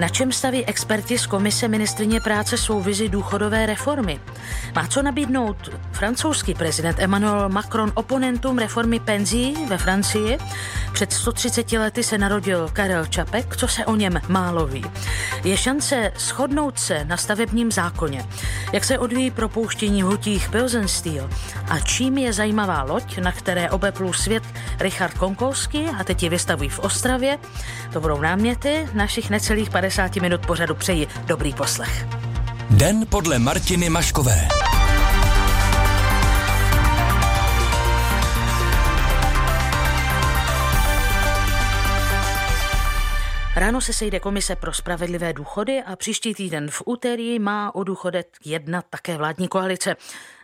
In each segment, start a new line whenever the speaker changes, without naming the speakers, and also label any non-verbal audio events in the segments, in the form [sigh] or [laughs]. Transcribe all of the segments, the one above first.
Na čem staví experti z komise ministrině práce svou vizi důchodové reformy? Má co nabídnout francouzský prezident Emmanuel Macron oponentům reformy penzí ve Francii? Před 130 lety se narodil Karel Čapek, co se o něm málo ví. Je šance shodnout se na stavebním zákoně. Jak se odvíjí propouštění hutích Pilsen Steel? A čím je zajímavá loď, na které obeplul svět Richard Konkolský a teď ji vystavují v Ostravě? To budou náměty našich necelých 50 minut pořadu. Přeji dobrý poslech.
Den podle Martiny Maškové.
Ráno se sejde Komise pro spravedlivé důchody a příští týden v úterý má o důchodech jednat také vládní koalice.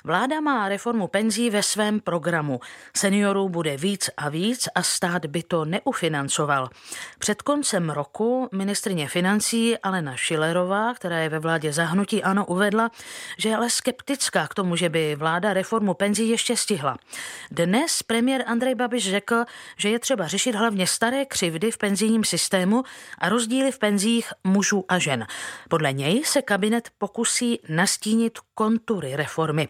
Vláda má reformu penzí ve svém programu. Seniorů bude víc a víc a stát by to neufinancoval. Před koncem roku ministrině financí Alena Šilerová, která je ve vládě zahnutí, ano, uvedla, že je ale skeptická k tomu, že by vláda reformu penzí ještě stihla. Dnes premiér Andrej Babiš řekl, že je třeba řešit hlavně staré křivdy v penzijním systému a rozdíly v penzích mužů a žen. Podle něj se kabinet pokusí nastínit kontury reformy.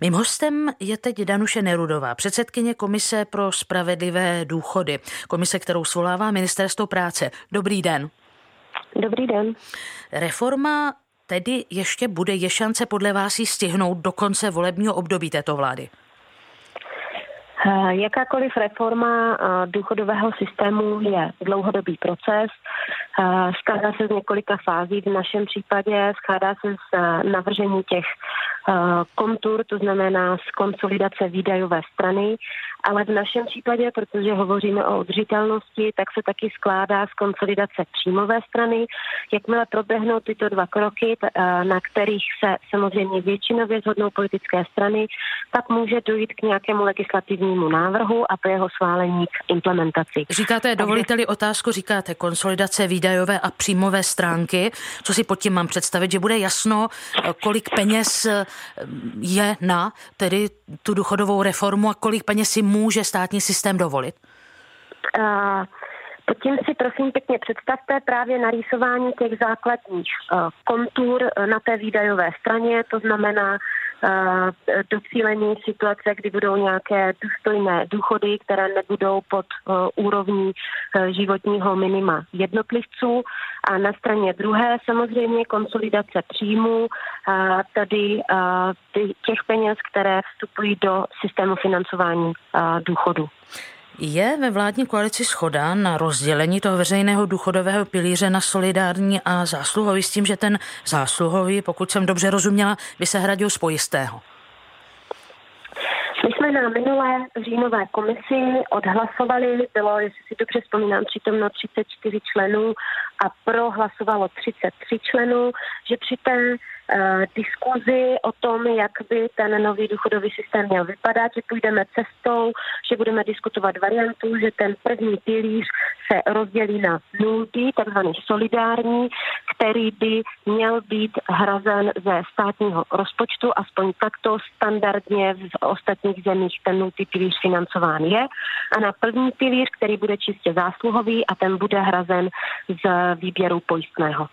Mým hostem je teď Danuše Nerudová, předsedkyně Komise pro spravedlivé důchody, komise, kterou svolává Ministerstvo práce. Dobrý den.
Dobrý den.
Reforma tedy ještě bude, je šance podle vás ji stihnout do konce volebního období této vlády?
Eh, jakákoliv reforma eh, důchodového systému je dlouhodobý proces. Eh, skládá se z několika fází. V našem případě skládá se z navržení těch kontur, to znamená z konsolidace výdajové strany, ale v našem případě, protože hovoříme o udržitelnosti, tak se taky skládá z konsolidace příjmové strany. Jakmile proběhnou tyto dva kroky, na kterých se samozřejmě většinově zhodnou politické strany, tak může dojít k nějakému legislativnímu legislativnímu návrhu a po jeho schválení k implementaci.
Říkáte, dovolíte-li otázku, říkáte konsolidace výdajové a příjmové stránky. Co si pod tím mám představit, že bude jasno, kolik peněz eh, je na tedy tu důchodovou reformu a kolik peněz si může státní systém dovolit?
Uh... Pod tím si prosím pěkně představte právě narýsování těch základních uh, kontur na té výdajové straně, to znamená docílení situace, kdy budou nějaké důstojné důchody, které nebudou pod úrovní životního minima jednotlivců. A na straně druhé samozřejmě konsolidace příjmů, tedy těch peněz, které vstupují do systému financování důchodu.
Je ve vládní koalici schoda na rozdělení toho veřejného důchodového pilíře na solidární a zásluhový s tím, že ten zásluhový, pokud jsem dobře rozuměla, by se hradil z pojistého?
My jsme na minulé říjnové komisi odhlasovali, bylo, jestli si dobře vzpomínám, přítomno 34 členů a pro hlasovalo 33 členů, že při té diskuzi o tom, jak by ten nový důchodový systém měl vypadat, že půjdeme cestou, že budeme diskutovat variantu, že ten první pilíř se rozdělí na nultý, takzvaný solidární, který by měl být hrazen ze státního rozpočtu, aspoň takto standardně v ostatních zemích ten nultý pilíř financován je. A na první pilíř, který bude čistě zásluhový a ten bude hrazen z výběru pojistného.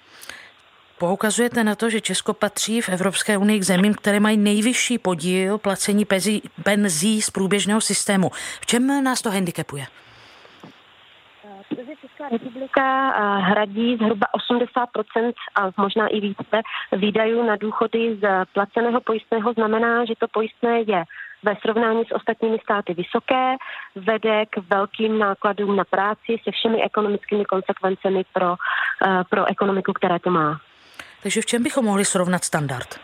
Poukazujete na to, že Česko patří v Evropské unii k zemím, které mají nejvyšší podíl placení penzí, penzí z průběžného systému. V čem nás to handicapuje?
Česká republika hradí zhruba 80% a možná i více výdajů na důchody z placeného pojistného. Znamená, že to pojistné je ve srovnání s ostatními státy vysoké, vede k velkým nákladům na práci se všemi ekonomickými konsekvencemi pro, pro ekonomiku, které to má.
Takže v čem bychom mohli srovnat standard?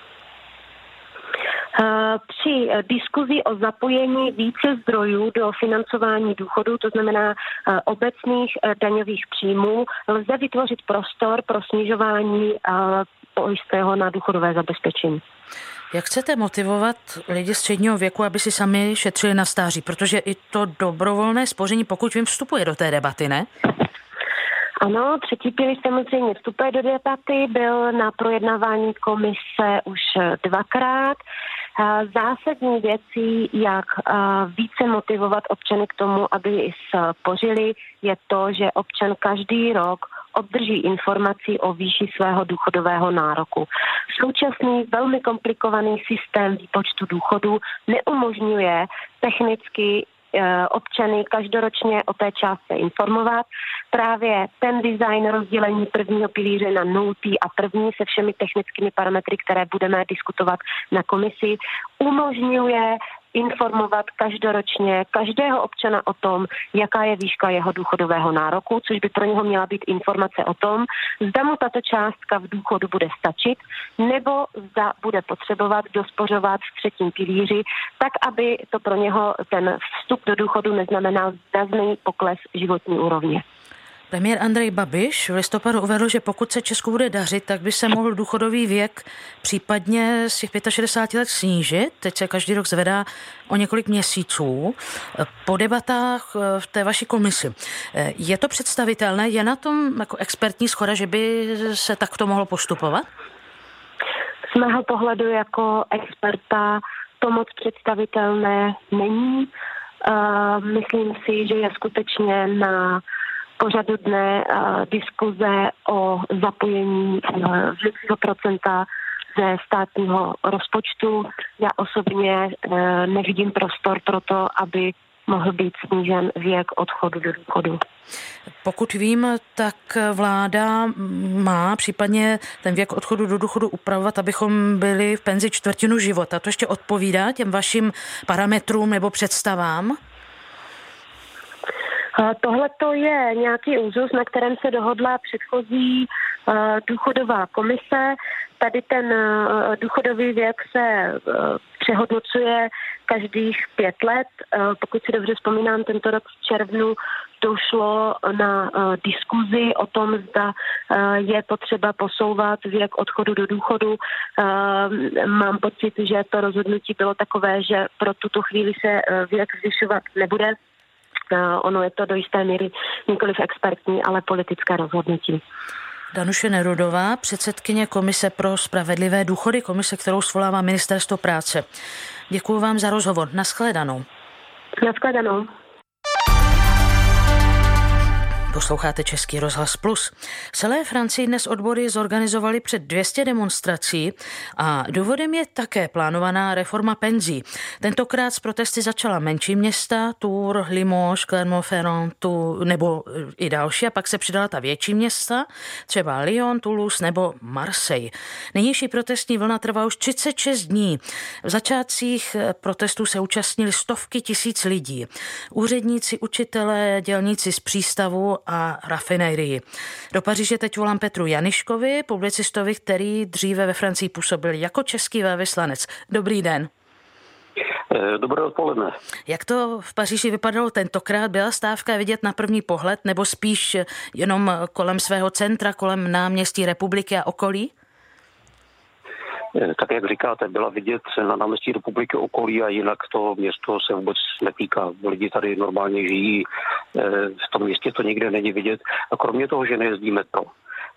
Eh, při eh, diskuzi o zapojení více zdrojů do financování důchodu, to znamená eh, obecných daňových příjmů, lze vytvořit prostor pro snižování pojistného na důchodové zabezpečení.
Jak chcete motivovat lidi středního věku, aby si sami šetřili na stáří? Protože i to dobrovolné spoření, pokud vím, vstupuje do té debaty, ne?
Ano, třetí pilíř samozřejmě vstupuje do debaty, byl na projednávání komise už dvakrát. Zásadní věcí, jak více motivovat občany k tomu, aby spořili, je to, že občan každý rok obdrží informací o výši svého důchodového nároku. Současný velmi komplikovaný systém výpočtu důchodu neumožňuje technicky Eh, občany každoročně o té částce informovat. Právě ten design rozdělení prvního pilíře na nultý a první se všemi technickými parametry, které budeme diskutovat na komisi, umožňuje informovat každoročně každého občana o tom, jaká je výška jeho důchodového nároku, což by pro něho měla být informace o tom, zda mu tato částka v důchodu bude stačit, nebo zda bude potřebovat dospořovat v třetím pilíři, tak aby to pro něho ten vstup do důchodu neznamenal zdazný pokles životní úrovně.
Premiér Andrej Babiš v listopadu uvedl, že pokud se Česku bude dařit, tak by se mohl důchodový věk případně z těch 65 let snížit. Teď se každý rok zvedá o několik měsíců. Po debatách eh, v té vaší komisi. Eh, je to představitelné? Je na tom jako expertní schoda, že by se takto mohlo postupovat?
Z mého pohledu jako experta to moc představitelné není. Uh, myslím si, že je skutečně na pořadu dne uh, diskuze o zapojení uh, procenta ze státního rozpočtu. Já osobně uh, nevidím prostor pro to, aby mohl být snížen věk odchodu do důchodu.
Pokud vím, tak vláda má případně ten věk odchodu do důchodu upravovat, abychom byli v penzi čtvrtinu života. To ještě odpovídá těm vašim parametrům nebo představám?
Tohle to je nějaký úzus, na kterém se dohodla předchozí důchodová komise. Tady ten důchodový věk se přehodnocuje každých pět let. Pokud si dobře vzpomínám, tento rok v červnu došlo na diskuzi o tom, zda je potřeba posouvat věk odchodu do důchodu. Mám pocit, že to rozhodnutí bylo takové, že pro tuto chvíli se věk zvyšovat nebude. Ono je to do jisté míry nikoliv expertní, ale politické rozhodnutí.
Danuše Nerudová, předsedkyně Komise pro spravedlivé důchody, komise, kterou svolává Ministerstvo práce. Děkuji vám za rozhovor. Naschledanou.
Naschledanou.
Posloucháte Český rozhlas Plus. V celé Francii dnes odbory zorganizovali před 200 demonstrací a důvodem je také plánovaná reforma penzí. Tentokrát z protesty začala menší města, Tours, Limoges, Clermont-Ferrand tu, nebo i další a pak se přidala ta větší města, třeba Lyon, Toulouse nebo Marseille. Nynější protestní vlna trvá už 36 dní. V začátcích protestů se účastnili stovky tisíc lidí. Úředníci, učitelé, dělníci z přístavu a rafinérii. Do Paříže teď volám Petru Janiškovi, publicistovi, který dříve ve Francii působil jako český velvyslanec. Dobrý den.
Eh, dobré odpoledne.
Jak to v Paříži vypadalo tentokrát? Byla stávka vidět na první pohled nebo spíš jenom kolem svého centra, kolem náměstí republiky a okolí?
Tak jak říkáte, byla vidět na náměstí republiky okolí a jinak to město se vůbec netýká. Lidi tady normálně žijí, eh, v tom městě to nikde není vidět. A kromě toho, že nejezdí metro,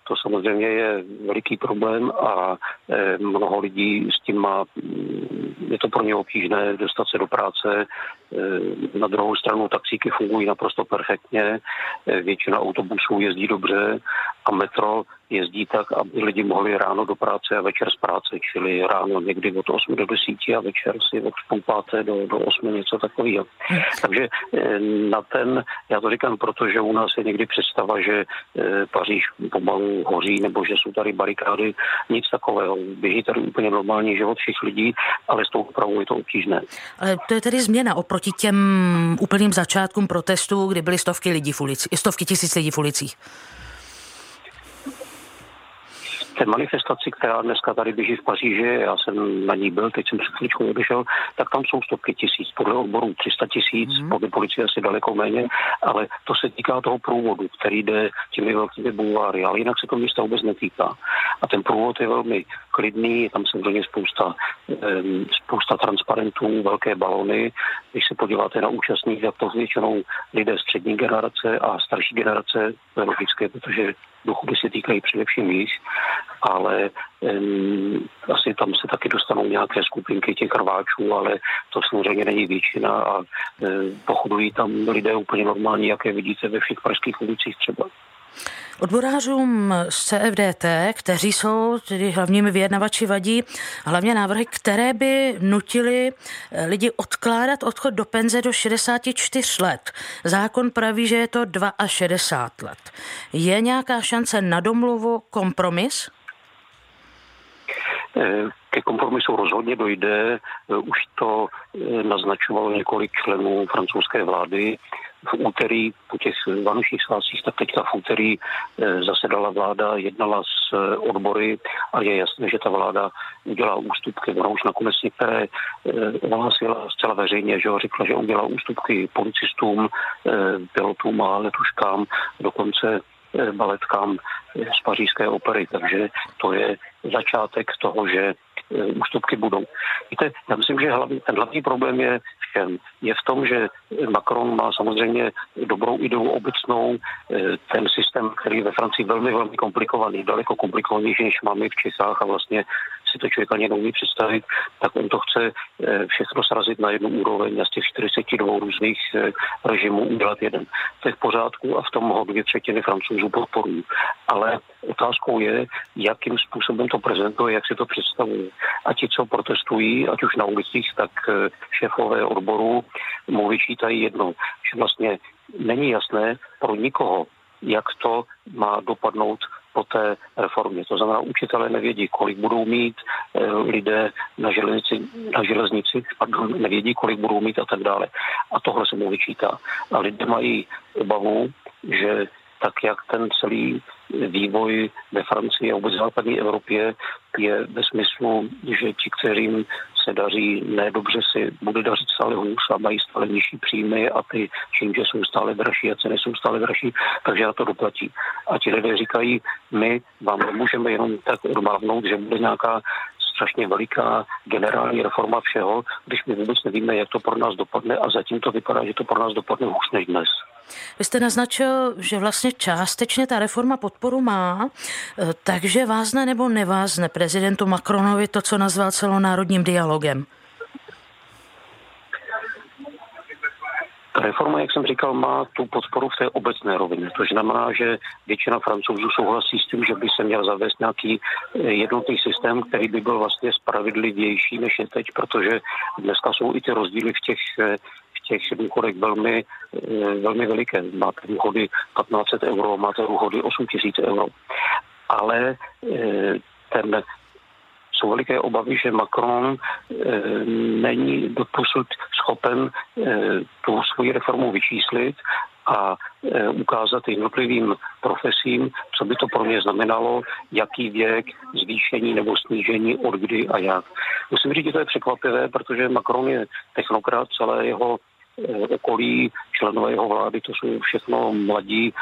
to samozřejmě je veliký problém a eh, mnoho lidí s tím má, mm, je to pro ně obtížné dostat se do práce. Na druhou stranu taxíky fungují naprosto perfektně, většina autobusů jezdí dobře a metro jezdí tak, aby lidi mohli ráno do práce a večer z práce, čili ráno někdy od 8 do 10 a večer si od půl páté do, do 8 něco takového. Takže eh, na ten, já to říkám, protože u nás je někdy představa, že eh, Paříž pomalu hoří nebo že jsou tady barikády, nic takového. Běží tady úplně normální život všech lidí, ale s tou opravou je to obtížné.
Ale to je tedy změna oproti těm úplným začátkům protestů, kdy byly stovky lidí v ulici, stovky tisíc lidí v ulicích.
té manifestaci, která dneska tady běží v Paříži, já jsem na ní byl, teď jsem před chvíličkou odešel, tak tam jsou stovky tisíc, podle odborů 300 tisíc, mm. podle policie asi daleko méně, ale to se týká toho průvodu, který jde těmi velkými bulváry, ale jinak se to města vůbec netýká. A ten průvod je velmi klidný, je tam samozřejmě spousta, spousta transparentů, velké balony. Když se podíváte na účastník, tak to většinou lidé střední generace a starší generace, to je logické, protože duchu se týkají především jich, ale um, asi tam se taky dostanou nějaké skupinky těch rváčů, ale to samozřejmě není většina a um, pochodují tam lidé úplně normální, jaké vidíte ve všech pražských ulicích třeba.
Odborářům z CFDT, kteří jsou tedy hlavními vyjednavači, vadí hlavně návrhy, které by nutili eh, lidi odkládat odchod do penze do 64 let. Zákon praví, že je to 62 let. Je nějaká šance na domluvu, kompromis?
Eh, ke kompromisu rozhodně dojde. Eh, už to naznačovalo několik členů francouzské vlády v úterý po těch vánočních svátcích, tak teďka v úterý eh, zasedala vláda, jednala s eh, odbory a je jasné, že ta vláda udělá ústupky. Ona už nakonec některé eh, ohlásila zcela veřejně, že řekla, že udělá ústupky policistům, pilotům a letuškám, dokonce baletkám z pařížské opery. Takže to je začátek toho, že ústupky budou. Víte, já myslím, že hlavní, ten hlavní problém je všem. Je v tom, že Macron má samozřejmě dobrou ideu obecnou, eh, ten systém, který je ve Francii velmi, velmi komplikovaný, daleko komplikovanější, než máme v Čechách a vlastně si to člověk ani neumí představit, tak on to chce eh, všechno srazit na jednu úroveň a z těch 42 různých eh, režimů udělat jeden. To je v pořádku a v tom ho dvě třetiny francouzů podporují. Ale otázkou je, jakým způsobem to prezentuje, jak si to představuje. A ti, co protestují, ať už na ulicích, tak eh, šéfové odboru mu vyčítají jedno, že vlastně není jasné pro nikoho, jak to má dopadnout po té reformě. To znamená, učitelé nevědí, kolik budou mít e, lidé na železnici, na železnici pardon, nevědí, kolik budou mít a tak dále. A tohle se mu vyčítá. A lidé mají obavu, že tak jak ten celý vývoj ve Francii a vůbec západní Evropě je ve smyslu, že ti, kterým se daří nedobře, si bude dařit stále hůř a mají stále nižší příjmy a ty čím, že jsou stále dražší a ceny jsou stále dražší, takže na to doplatí. A ti lidé říkají, my vám nemůžeme jenom tak odmávnout, že bude nějaká strašně veliká generální reforma všeho, když my vůbec nevíme, jak to pro nás dopadne a zatím to vypadá, že to pro nás dopadne hůř než dnes.
Vy jste naznačil, že vlastně částečně ta reforma podporu má, eh, takže vázne nebo nevázne prezidentu Macronovi to, co nazval celonárodním dialogem?
Reforma, jak jsem říkal, má tu podporu v té obecné rovině. To znamená, že většina francouzů souhlasí s tím, že by se měl zavést nějaký eh, jednotný systém, který by byl vlastně spravedlivější než je teď, protože dneska jsou i ty rozdíly v těch eh, těch důchodech velmi, eh, velmi veliké. Máte důchody 1500 euro, máte důchody 8000 euro. Ale ten jsou veliké obavy, že Macron e, není doposud schopen tu svoji reformu vyčíslit a ukázat jednotlivým profesím, co by to pro ně znamenalo, jaký věk, zvýšení nebo snížení, od kdy a jak. Musím říct, že to je překvapivé, protože Macron je technokrat, celé jeho okolí, členové jeho vlády, to jsou všechno mladí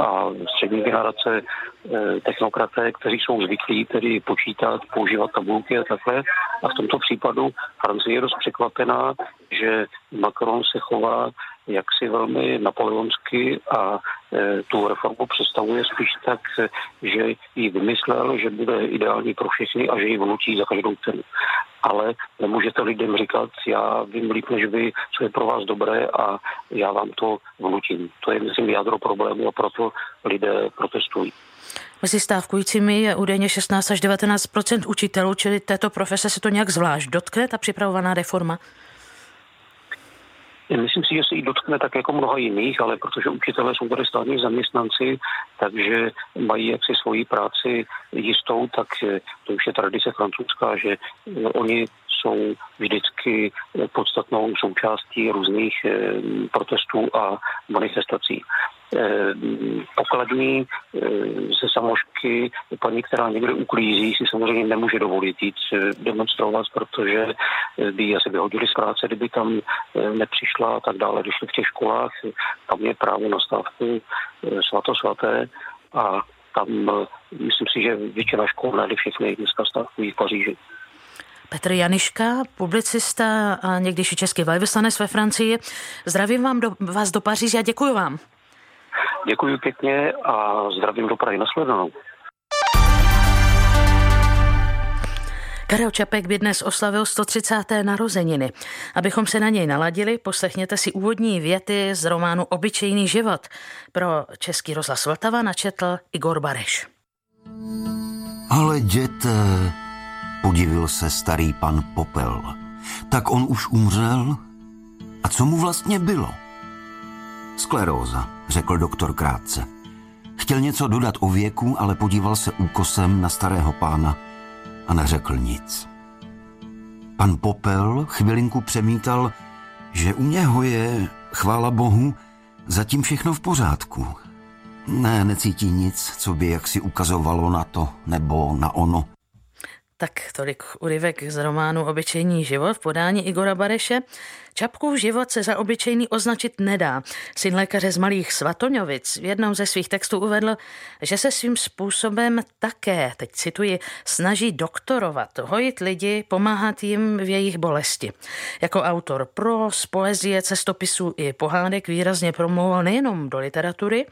a střední generace eh, technokraté, kteří jsou zvyklí tedy počítat, používat tabulky a takhle. A v tomto případu Francie je dost překvapená, že Macron se chová jaksi velmi napoleonsky a e, tu reformu představuje spíš tak, že ji vymyslel, že bude ideální pro všechny a že ji vnutí za každou cenu. Ale nemůžete lidem říkat, já vím líp než vy, co je pro vás dobré a já vám to vnutím. To je, myslím, jádro problému a proto lidé protestují.
Mezi stávkujícími je údajně 16 až 19% učitelů, čili této profese se to nějak zvlášť dotkne, ta připravovaná reforma?
Myslím si, že se jí dotkne tak jako mnoha jiných, ale protože učitelé jsou tady státní zaměstnanci, takže mají jaksi svoji práci jistou, tak to už je tradice francouzská, že oni jsou vždycky podstatnou součástí různých eh, protestů a manifestací. Pokladní ze samošky paní, která někde uklízí, si samozřejmě nemůže dovolit jít demonstrovat, protože by asi vyhodili z práce, kdyby tam nepřišla a tak dále. Když v těch školách, tam je právo na stávku svatosvaté a tam myslím si, že většina škol, ne všechny dneska stávkují v Paříži.
Petr Janiška, publicista a někdejší český velvyslanec ve Francii. Zdravím vám do, vás do Paříže a děkuji vám.
Děkuji pěkně a zdravím do Prahy. Nasledanou.
Karel Čapek by dnes oslavil 130. narozeniny. Abychom se na něj naladili, poslechněte si úvodní věty z románu Obyčejný život. Pro Český rozhlas Vltava načetl Igor Bareš.
Ale jděte, Podivil se starý pan Popel. Tak on už umřel? A co mu vlastně bylo? Skleróza, řekl doktor krátce. Chtěl něco dodat o věku, ale podíval se úkosem na starého pána a neřekl nic. Pan Popel chvilinku přemítal, že u něho je, chvála bohu, zatím všechno v pořádku. Ne, necítí nic, co by jaksi ukazovalo na to nebo na ono.
Tak tolik urivek z románu Obyčejný život v podání Igora Bareše. Čapkův život se za obyčejný označit nedá. Syn lékaře z Malých Svatoňovic v jednom ze svých textů uvedl, že se svým způsobem také, teď cituji, snaží doktorovat, hojit lidi, pomáhat jim v jejich bolesti. Jako autor pro poezie, cestopisů i pohádek výrazně promlouval nejenom do literatury,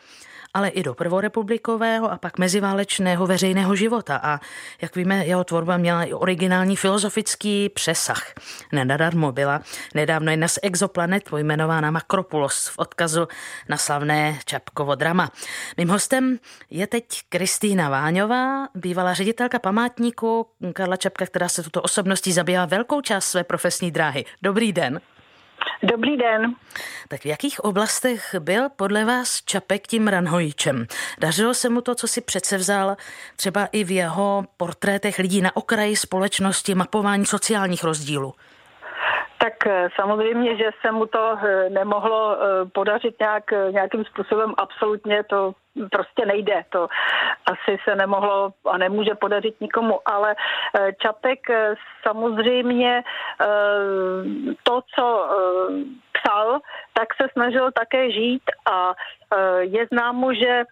ale i do prvorepublikového a pak meziválečného veřejného života. A jak víme, jeho tvorba měla i originální filozofický přesah. Nenadarmo byla nedávno jedna z exoplanet pojmenována Makropulos v odkazu na slavné Čapkovo drama. Mým hostem je teď Kristýna Váňová, bývalá ředitelka památníku Karla Čapka, která se tuto osobností zabývá velkou část své profesní dráhy. Dobrý den.
Dobrý den.
Tak v jakých oblastech byl podle vás Čapek tím ranhojičem? Dařilo se mu to, co si přece vzal třeba i v jeho portrétech lidí na okraji společnosti, mapování sociálních rozdílů?
Tak eh, samozřejmě, že se mu to eh, nemohlo eh, podařit nějak, nějakým způsobem absolutně, to prostě nejde. To asi se nemohlo a nemůže podařit nikomu, ale Čapek samozřejmě to, co psal, tak se snažil také žít a je známo, že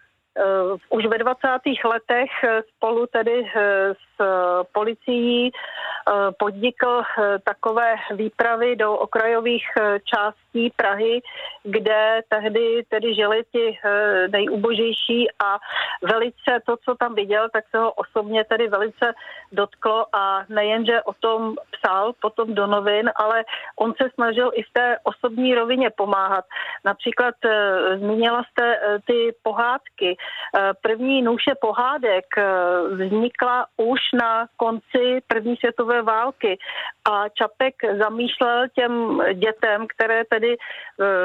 už ve 20. letech spolu tedy s policií Eh, podnikl eh, takové výpravy do okrajových eh, částí Prahy, kde tehdy tedy žili ti nejubožejší a velice to, co tam viděl, tak se ho osobně tedy velice dotklo a nejenže o tom psal potom do novin, ale on se snažil i v té osobní rovině pomáhat. Například zmínila jste ty pohádky. První nůše pohádek vznikla už na konci první světové války. A Čapek zamýšlel těm dětem, které tedy e,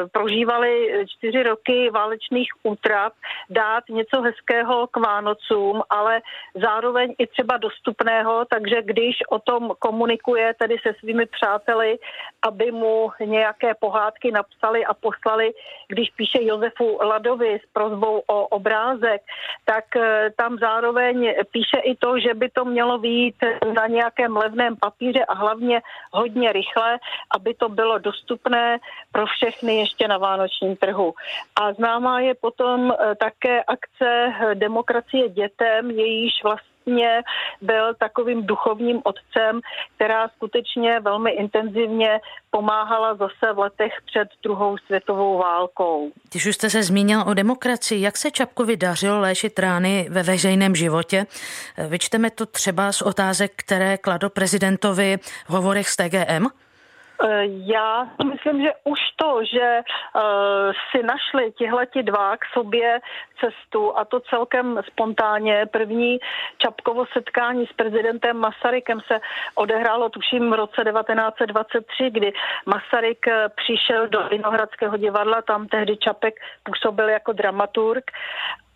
prožívali čtyři roky válečných útrap, dát něco hezkého k Vánocům, ale zároveň i třeba dostupného, takže když o tom komunikuje tedy se svými přáteli, aby mu nějaké pohádky napsali a poslali, když píše Josefu Ladovi s prozbou o obrázek, tak e, tam zároveň píše i to, že by to mělo být na nějakém levném papíře a hlavně hodně rychle, aby to bylo dostupné pro všechny ještě na vánočním trhu. A známá je potom eh, také akce eh, Demokracie dětem, jejíž vlastně vlastně byl takovým duchovním otcem, která skutečně velmi intenzivně pomáhala zase v letech před druhou světovou válkou.
Když už jste se zmínil o demokracii, jak se Čapkovi dařilo léčit rány ve veřejném životě? Vyčteme to třeba z otázek, které kladl prezidentovi v hovorech s TGM?
Eh, já myslím, že už to, že uh, si našli tihleti dva k sobě cestu a to celkem spontánně. První Čapkovo setkání s prezidentem Masarykem se odehrálo tuším v roce 1923, kdy Masaryk eh, přišel do Vinohradského divadla, tam tehdy Čapek působil jako dramaturg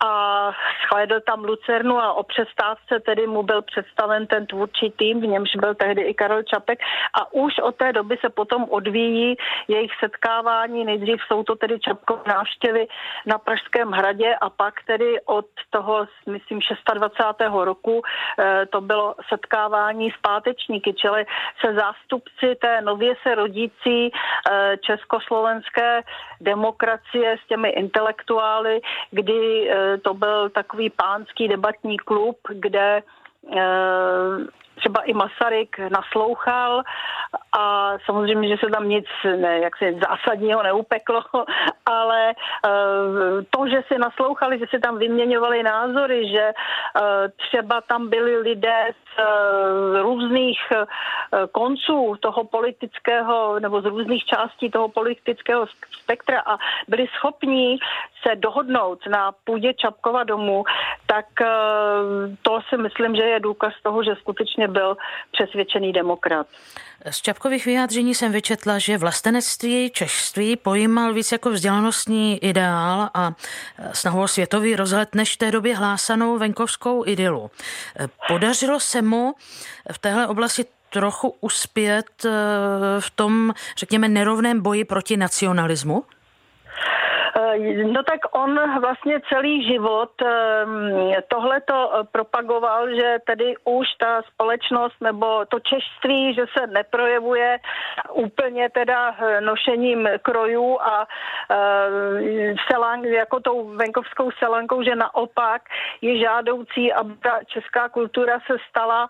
a shlédl tam Lucernu a o přestávce tedy mu byl představen ten tvůrčí tým, v němž byl tehdy i Karel Čapek a už od té doby se potom odvíjí jejich setkávání, nejdřív jsou to tedy Čapkové návštěvy na Pražském hradě a pak tedy od toho, myslím, 26. roku eh, to bylo setkávání s pátečníky, čili se zástupci té nově se rodící eh, československé demokracie s těmi intelektuály, kdy eh, to byl takový pánský debatní klub, kde eh, třeba i Masaryk naslouchal a samozřejmě, že se tam nic ne, jak se zásadního neupeklo, [laughs] ale uh, to, že si naslouchali, že si tam vyměňovali názory, že uh, třeba tam byli lidé z uh, různých konců toho politického nebo z různých částí toho politického spektra a byli schopní se dohodnout na půdě Čapkova domu, tak to si myslím, že je důkaz toho, že skutečně byl přesvědčený demokrat.
Z Čapkových vyjádření jsem vyčetla, že vlastenectví, češství pojímal víc jako vzdělanostní ideál a snahu o světový rozhled než v té době hlásanou venkovskou idylu. Podařilo se mu v téhle oblasti trochu uspět eh, v tom, řekněme, nerovném boji proti nacionalismu?
Eh, no tak on vlastně celý život ehm, tohle to eh, propagoval, že tedy už ta společnost nebo to češtví, že se neprojevuje úplně teda eh, nošením krojů a selán, jako tou venkovskou selankou, že naopak je žádoucí, aby ta česká kultura se stala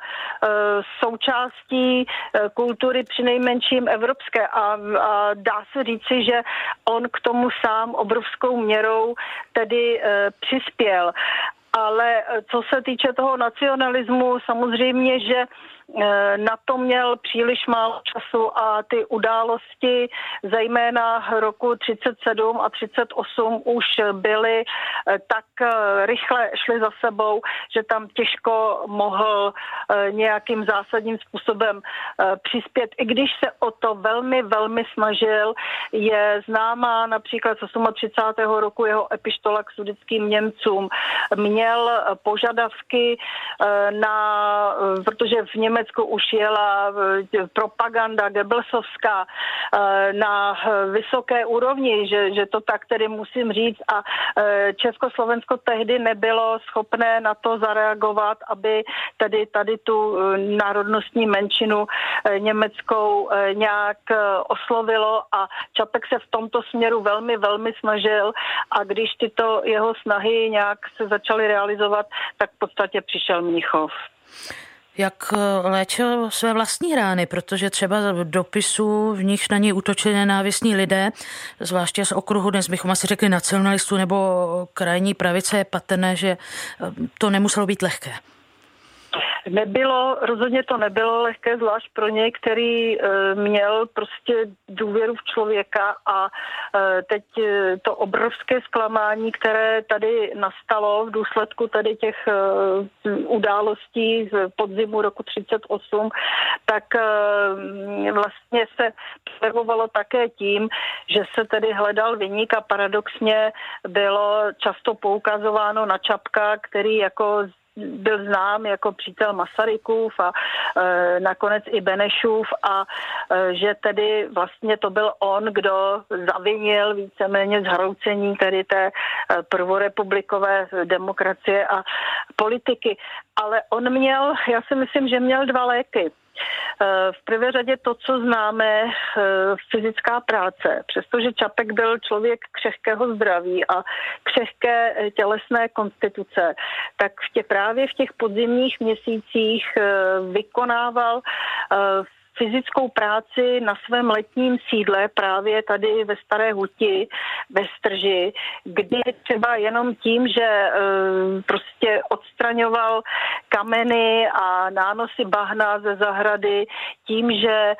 součástí kultury přinejmenším evropské. A, a dá se říci, že on k tomu sám obrovskou měrou tedy e, přispěl. Ale eh, co se týče toho nacionalismu, samozřejmě, že Eh, na to měl příliš málo času a ty události, zejména roku 37 a 38, už byly eh, tak eh, rychle šly za sebou, že tam těžko mohl nějakým zásadním způsobem přispět. I když se o to velmi, velmi snažil, je známá například z 38. roku jeho epištola k sudickým Němcům. Měl požadavky na, protože v Německu Německu už jela eh, propaganda Goebbelsovská eh, na vysoké úrovni, že, že to tak tedy musím říct. A eh, Československo tehdy nebylo schopné na to zareagovat, aby tedy tady tu národnostní menšinu německou nějak oslovilo. A Čapek se v tomto směru velmi, velmi snažil. A když tyto jeho snahy nějak se začaly realizovat, tak v podstatě přišel Mnichov
jak eh, léčil své vlastní rány, protože třeba dopisů, v nich na něj útočili nenávistní lidé, zvláště z okruhu, dnes bychom asi řekli nacionalistů nebo krajní pravice, je patrné, že eh, to nemuselo být lehké.
Nebylo, rozhodně to nebylo lehké, zvlášť pro něj, který e, měl prostě důvěru v člověka a e, teď e, to obrovské zklamání, které tady nastalo v důsledku tady těch událostí z podzimu roku 38, tak vlastně se projevovalo také tím, že se tedy hledal vyník a paradoxně bylo často poukazováno na Čapka, který jako byl znám jako přítel Masarykův a e, nakonec i Benešův a e, že tedy vlastně to byl on, kdo zavinil víceméně zhroucení tedy té e, prvorepublikové demokracie a politiky. Ale on měl, já si myslím, že měl dva léky. Eh, v prvé řadě to, co známe, eh, fyzická práce. Přestože Čapek byl člověk křehkého zdraví a křehké eh, tělesné konstituce, tak v tě, právě v těch podzimních měsících vykonával fyzickou práci na svém letním sídle právě tady ve Staré Huti, ve Strži, kdy třeba jenom tím, že e, prostě odstraňoval kameny a nánosy bahna ze zahrady, tím, že e,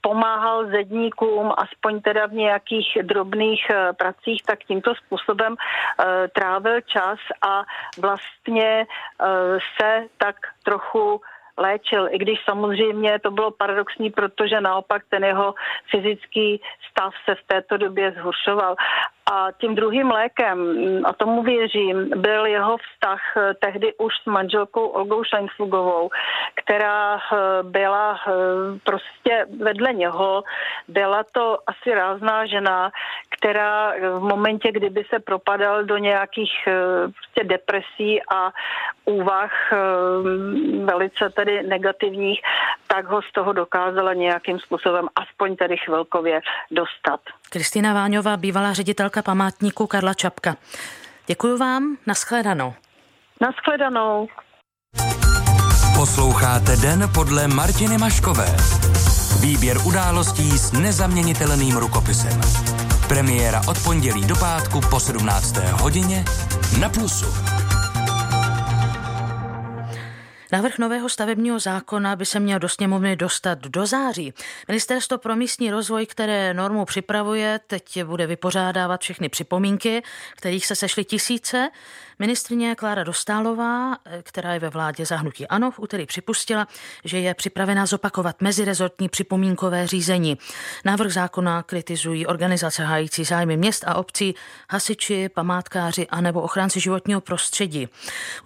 pomáhal zedníkům, aspoň teda v nějakých drobných e, pracích, tak tímto způsobem trávil čas a vlastně se tak trochu léčil, i když samozřejmě to bylo paradoxní, protože naopak ten jeho fyzický stav se v této době zhoršoval. A tím druhým lékem, a tomu věřím, byl jeho vztah tehdy už s manželkou Olgou Šajnflugovou, která byla prostě vedle něho. Byla to asi rázná žena, která v momentě, kdyby se propadal do nějakých prostě depresí a úvah velice tedy negativních, tak ho z toho dokázala nějakým způsobem aspoň tedy chvilkově dostat.
Kristýna Váňová, bývalá ředitelka památníku Karla Čapka. Děkuji vám, nashledanou.
Nashledanou.
Posloucháte Den podle Martiny Maškové. Výběr událostí s nezaměnitelným rukopisem. Premiéra od pondělí do pátku po 17. hodině na Plusu.
Návrh nového stavebního zákona by se měl do sněmovny dostat do září. Ministerstvo pro místní rozvoj, které normu připravuje, teď bude vypořádávat všechny připomínky, kterých se sešly tisíce. Ministrině Klára Dostálová, která je ve vládě zahnutí ANO, v úterý připustila, že je připravena zopakovat mezirezortní připomínkové řízení. Návrh zákona kritizují organizace hájící zájmy měst a obcí, hasiči, památkáři a nebo ochránci životního prostředí.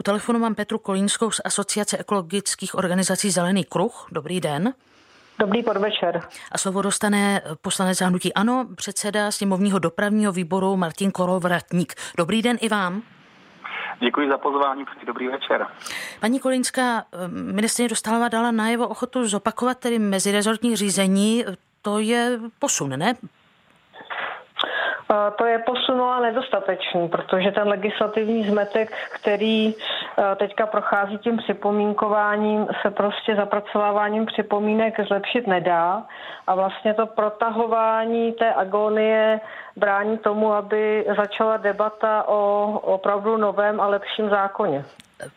U telefonu mám Petru Kolínskou z Asociace ekologických organizací Zelený kruh. Dobrý den.
Dobrý podvečer.
A slovo dostane poslanec zahnutí ANO, předseda sněmovního dopravního výboru Martin Kolovratník. Dobrý den i vám.
Děkuji za pozvání, dobrý večer.
Paní Kolinská, ministrině Dostálová dala najevo ochotu zopakovat tedy mezirezortní řízení. To je posun, ne?
To je posunula nedostatečný, protože ten legislativní zmetek, který teďka prochází tím připomínkováním, se prostě zapracováváním připomínek zlepšit nedá. A vlastně to protahování té agonie brání tomu, aby začala debata o opravdu novém a lepším zákoně.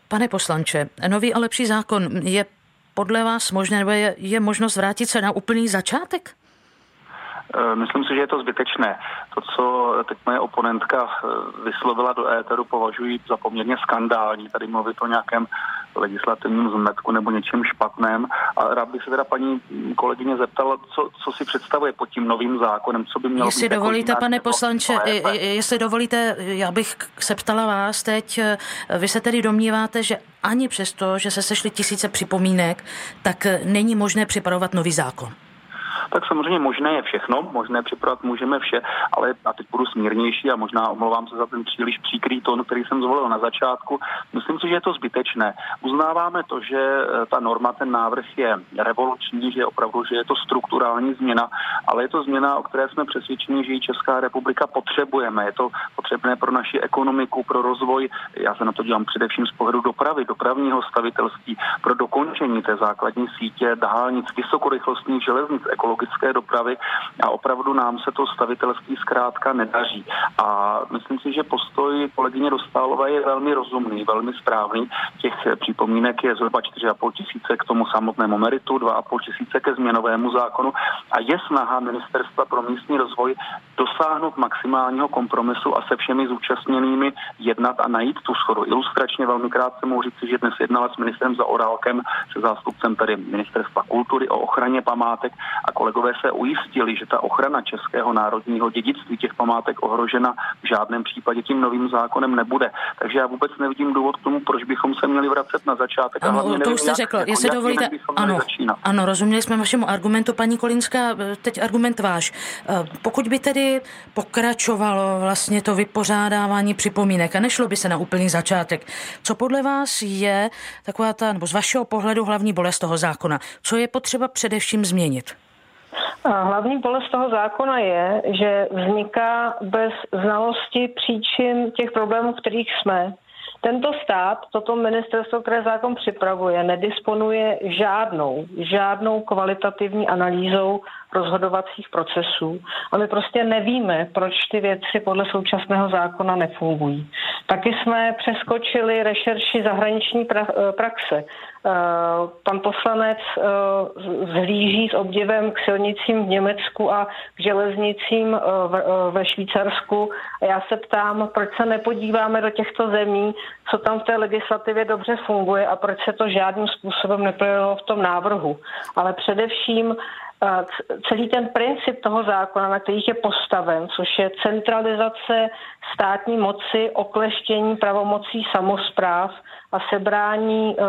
Pane poslanče, nový a lepší zákon je podle vás možné, nebo je, je možnost vrátit se na úplný začátek?
Eh, myslím si, že je to zbytečné. To, co teď moje oponentka eh, vyslovila do éteru, považuji za poměrně skandální. Tady mluvit o nějakém legislativním zmetku nebo něčem špatném. A rád bych se teda paní kolegyně zeptal, co, co si představuje pod tím novým zákonem, co by mělo
jestli
být. Jestli
dovolíte, pane poslanče, jestli dovolíte, já bych se ptala vás teď, eh, vy se tedy domníváte, že ani přesto, že se sešly tisíce připomínek, tak není možné připravovat nový zákon
tak samozřejmě možné je všechno, možné připravit můžeme vše, ale a teď budu smírnější a možná omlouvám se za ten příliš příkrý tón, který jsem zvolil na začátku. Myslím si, že je to zbytečné. Uznáváme to, že eh, ta norma, ten návrh je revoluční, že opravdu, že je to strukturální změna, ale je to změna, o které jsme přesvědčeni, že ji Česká republika potřebujeme. Je to potřebné pro naši ekonomiku, pro rozvoj. Já se na to dívám především z pohledu dopravy, dopravního stavitelství, pro dokončení té základní sítě dálnic, vysokorychlostních železnic, ekologických ekologické dopravy a opravdu nám se to stavitelství zkrátka nedaří. A myslím si, že postoj kolegyně Dostálové je velmi rozumný, velmi správný. Těch připomínek je zhruba 4,5 tisíce k tomu samotnému meritu, 2,5 tisíce ke změnovému zákonu a je snaha Ministerstva pro místní rozvoj dosáhnout maximálního kompromisu a se všemi zúčastněnými jednat a najít tu schodu. Ilustračně velmi krátce mohu říct, že dnes jednala s ministrem za Orálkem, se zástupcem tedy Ministerstva kultury o ochraně památek a kolegové se ujistili, že ta ochrana českého národního dědictví těch památek ohrožena v žádném případě tím novým zákonem nebude. Takže já vůbec nevidím důvod k tomu, proč bychom se měli vracet na začátek.
Ano, to už jste řekl, jako jestli dovolíte. Ano, ano, rozuměli jsme vašemu argumentu, paní Kolinská, teď argument váš. Eh, pokud by tedy pokračovalo vlastně to vypořádávání připomínek a nešlo by se na úplný začátek, co podle vás je taková ta, nebo z vašeho pohledu hlavní bolest toho zákona? Co je potřeba především změnit?
Hlavní bolest toho zákona je, že vzniká bez znalosti příčin těch problémů, v kterých jsme. Tento stát, toto ministerstvo, které zákon připravuje, nedisponuje žádnou, žádnou kvalitativní analýzou rozhodovacích procesů a my prostě nevíme, proč ty věci podle současného zákona nefungují. Taky jsme přeskočili rešerši zahraniční praxe. Eh, pan poslanec eh, zhlíží s obdivem k silnicím v Německu a k železnicím eh, ve Švýcarsku. A já se ptám, proč se nepodíváme do těchto zemí, co tam v té legislativě dobře funguje a proč se to žádným způsobem neprojevilo v tom návrhu. Ale především celý ten princip toho zákona, na kterých je postaven, což je centralizace státní moci, okleštění pravomocí samozpráv a sebrání uh,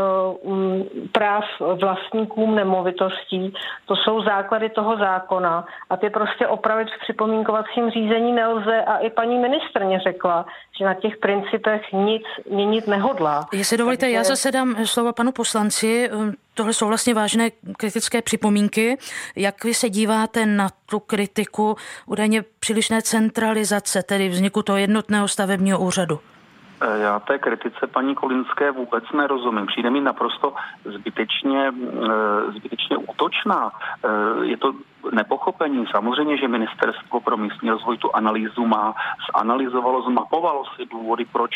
práv vlastníkům nemovitostí. To jsou základy toho zákona a ty prostě opravit v připomínkovacím řízení nelze a i paní ministrně řekla, že na těch principech nic měnit nehodlá.
Jestli dovolíte, Takže... já zase dám slovo panu poslanci. Tohle jsou vlastně vážné kritické připomínky. Jak vy se díváte na tu kritiku údajně přílišné centralizace, tedy vzniku toho jednotného stavebního úřadu?
Eh, já té kritice paní Kolinské vůbec nerozumím. Přijde mi naprosto zbytečně, eh, zbytečně útočná. Eh, je to nepochopení. Samozřejmě, že ministerstvo pro místní rozvoj tu analýzu má, zanalizovalo, zmapovalo si důvody, proč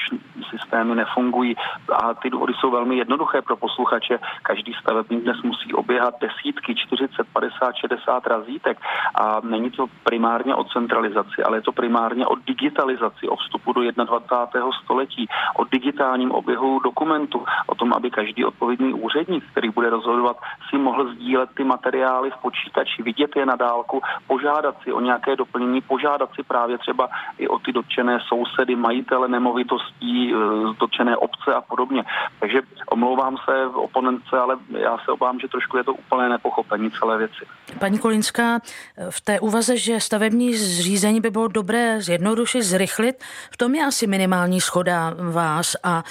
systémy nefungují a ty důvody jsou velmi jednoduché pro posluchače. Každý stavebník dnes musí oběhat desítky, 40, 50, 60 razítek a není to primárně o centralizaci, ale je to primárně o digitalizaci, o vstupu do 21. století, o digitálním oběhu dokumentu, o tom, aby každý odpovědný úředník, který bude rozhodovat, si mohl sdílet ty materiály v počítači, vidět je na dálku, požádat si o nějaké doplnění, požádat si právě třeba i o ty dotčené sousedy, majitele nemovitostí, e, dotčené obce a podobně. Takže omlouvám se oponentce, ale já se obávám, že trošku je to úplné nepochopení celé věci.
Paní Kolinská, v té úvaze, že stavební zřízení by bylo dobré zjednodušit, zrychlit, v tom je asi minimální schoda vás a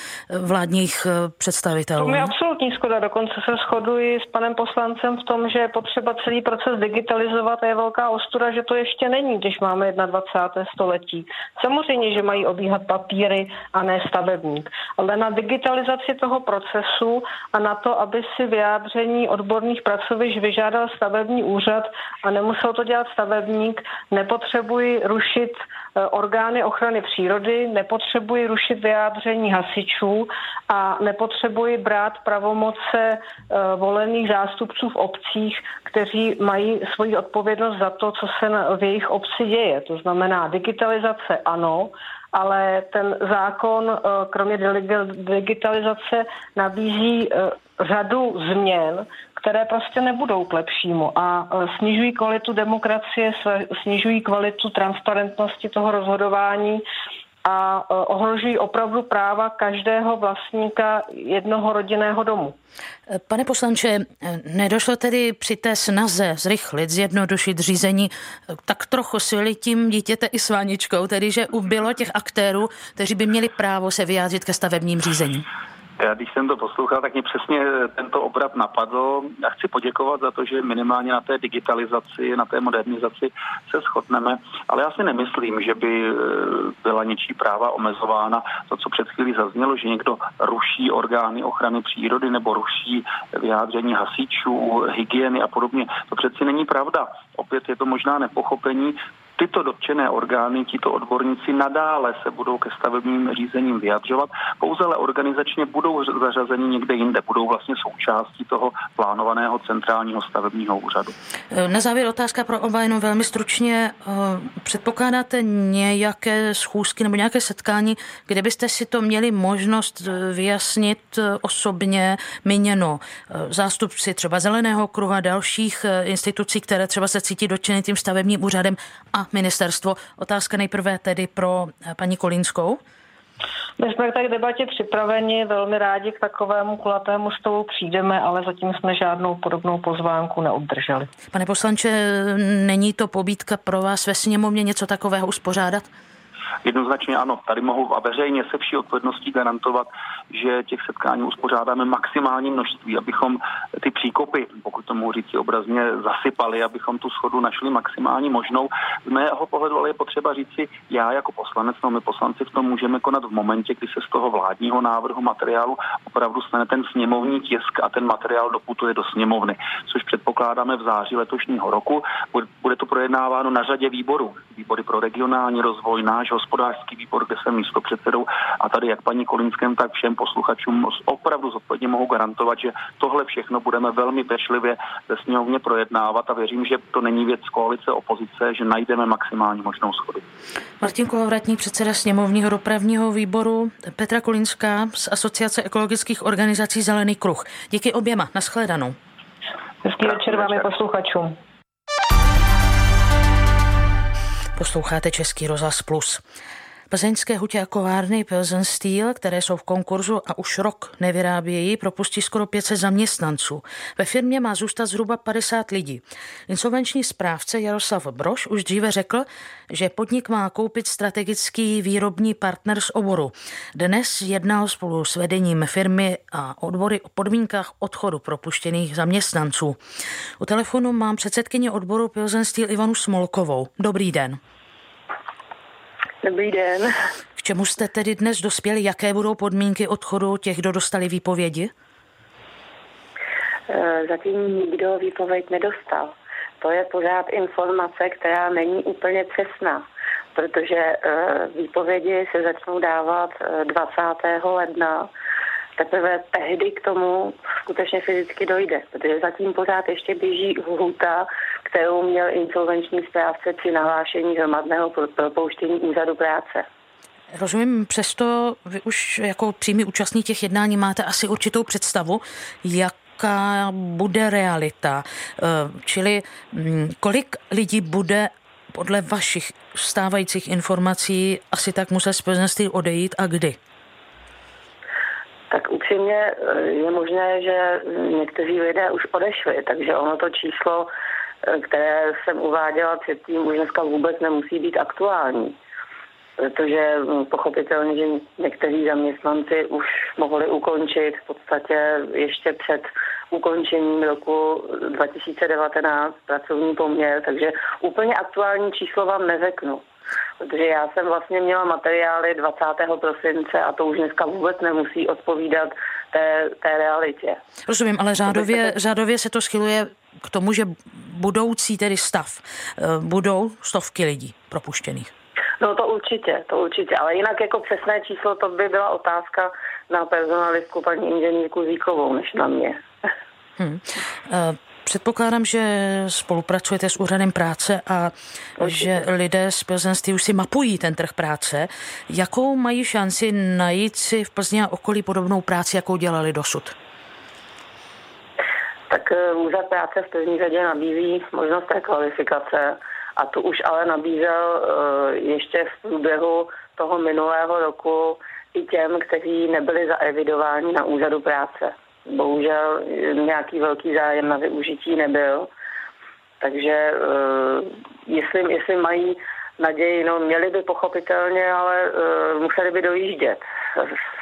vládních e, představitelů.
To je absolutní schoda, dokonce se shoduji s panem poslancem v tom, že je potřeba celý proces digitalizovat digitalizovat a je velká ostuda, že to ještě není, když máme 21. století. Samozřejmě, že mají obíhat papíry a ne stavebník, ale na digitalizaci toho procesu a na to, aby si vyjádření odborných pracovišť vyžádal stavební úřad a nemusel to dělat stavebník, nepotřebuji rušit orgány ochrany přírody, nepotřebuji rušit vyjádření hasičů a nepotřebuji brát pravomoce eh, volených zástupců v obcích, kteří mají svoji odpovědnost za to, co se v jejich obci děje. To znamená digitalizace ano, ale ten zákon eh, kromě digitalizace nabízí eh, řadu změn, které prostě nebudou k lepšímu a eh, snižují kvalitu demokracie, snižují kvalitu transparentnosti toho rozhodování a e, ohrožují opravdu práva každého vlastníka jednoho rodinného domu.
Pane poslanče, nedošlo tedy při té snaze zrychlit, zjednodušit řízení tak trochu s tím dítěte i s Váničkou, tedy že ubylo těch aktérů, kteří by měli právo se vyjádřit ke stavebním řízením?
Já když jsem to poslouchal, tak mě přesně tento obrat napadl. Já chci poděkovat za to, že minimálně na té digitalizaci, na té modernizaci se shodneme, ale já si nemyslím, že by eh, byla něčí práva omezována. To, co před chvílí zaznělo, že někdo ruší orgány ochrany přírody nebo ruší vyjádření hasičů, hygieny a podobně, to přeci není pravda. Opět je to možná nepochopení tyto dotčené orgány, tito odborníci nadále se budou ke stavebním řízením vyjadřovat, pouze ale organizačně budou zařazeni někde jinde, budou vlastně součástí toho plánovaného centrálního stavebního úřadu.
Na závěr otázka pro oba jenom velmi stručně. Eh, předpokládáte nějaké schůzky nebo nějaké setkání, kde byste si to měli možnost eh, vyjasnit eh, osobně míněno zástupci třeba Zeleného kruhu a dalších institucí, které třeba se cítí dotčeny tím stavebním úřadem a ministerstvo. Otázka nejprve tedy pro eh, paní Kolínskou.
My jsme k té debatě připraveni, velmi rádi k takovému kulatému stolu přijdeme, ale zatím jsme žádnou podobnou pozvánku neobdrželi.
Pane poslanče, není to pobídka pro vás ve sněmovně něco takového uspořádat?
Jednoznačně ano, tady mohu a veřejně se vší odpovědností garantovat, že těch setkání uspořádáme maximální množství, abychom ty příkopy, pokud to mohu říct obrazně, zasypali, abychom tu schodu našli maximální možnou. Z mého pohledu ale je potřeba říci, já jako poslanec, no my poslanci v tom můžeme konat v momentě, kdy se z toho vládního návrhu materiálu opravdu stane ten sněmovní tisk a ten materiál doputuje do sněmovny, což předpokládáme v září letošního roku. Bude to projednáváno na řadě výborů. Výbory pro regionální rozvoj, náš hospodářský výbor, kde jsem místo předsedou a tady jak paní Kolinskem, tak všem posluchačům opravdu zodpovědně mohu garantovat, že tohle všechno budeme velmi pečlivě ve sněmovně projednávat a věřím, že to není věc koalice opozice, že najdeme maximální možnou schodu.
Martin Kolovratník, předseda sněmovního dopravního výboru, Petra Kolinská z Asociace ekologických organizací Zelený kruh. Díky oběma. Naschledanou.
Hezký večer vám posluchačům.
Posloucháte Český rozhlas Plus. Plzeňské huťákovárny Pilsen Steel, které jsou v konkurzu a už rok nevyrábějí, propustí skoro 500 zaměstnanců. Ve firmě má zůstat zhruba 50 lidí. Insolvenční správce Jaroslav Broš už dříve řekl, že podnik má koupit strategický výrobní partner z oboru. Dnes jednal spolu s vedením firmy a odbory o podmínkách odchodu propuštěných zaměstnanců. U telefonu mám předsedkyně odboru Pilsen Steel Ivanu Smolkovou. Dobrý den.
Dobrý den.
K čemu jste tedy dnes dospěli? Jaké budou podmínky odchodu těch, kdo dostali výpovědi?
Eh, zatím nikdo výpověď nedostal. To je pořád informace, která není úplně přesná, protože eh, výpovědi se začnou dávat 20. Eh, ledna teprve tehdy k tomu skutečně fyzicky dojde, protože zatím pořád ještě běží hůta, kterou měl insolvenční správce při nahlášení hromadného propouštění úřadu práce.
Rozumím, přesto vy už jako přímý účastní těch jednání máte asi určitou představu, jaká bude realita. Eh, čili hm, kolik lidí bude podle vašich stávajících informací asi tak muset z odejít a kdy?
Tak upřímně eh, je možné, že někteří lidé už odešli, takže ono to číslo, které jsem uváděla předtím, už dneska vůbec nemusí být aktuální. Protože hm, pochopitelně, že někteří zaměstnanci už mohli ukončit v podstatě ještě před ukončením roku 2019 pracovní poměr, takže úplně aktuální číslo vám neřeknu. Protože já jsem vlastně měla materiály 20. prosince a to už dneska vůbec nemusí odpovídat té, té realitě.
Rozumím, ale řádově, řádově se to schyluje k tomu, že budoucí tedy stav eh, budou stovky lidí propuštěných.
No to určitě, to určitě, ale jinak jako přesné číslo to by byla otázka na personalistku paní inženýrku Zíkovou, než na mě. Hmm.
Předpokládám, že spolupracujete s úřadem práce a že lidé z Plzeňství už si mapují ten trh práce. Jakou mají šanci najít si v Plzni a okolí podobnou práci, jakou dělali dosud?
Tak eh, úřad práce v první řadě nabízí možnost té kvalifikace a tu už ale nabízel eh, ještě v průběhu toho minulého roku i těm, kteří nebyli zaevidováni na úřadu práce bohužel nějaký velký zájem na využití nebyl. Takže uh, jestli, jestli mají naději, no měli by pochopitelně, ale uh, museli by dojíždět.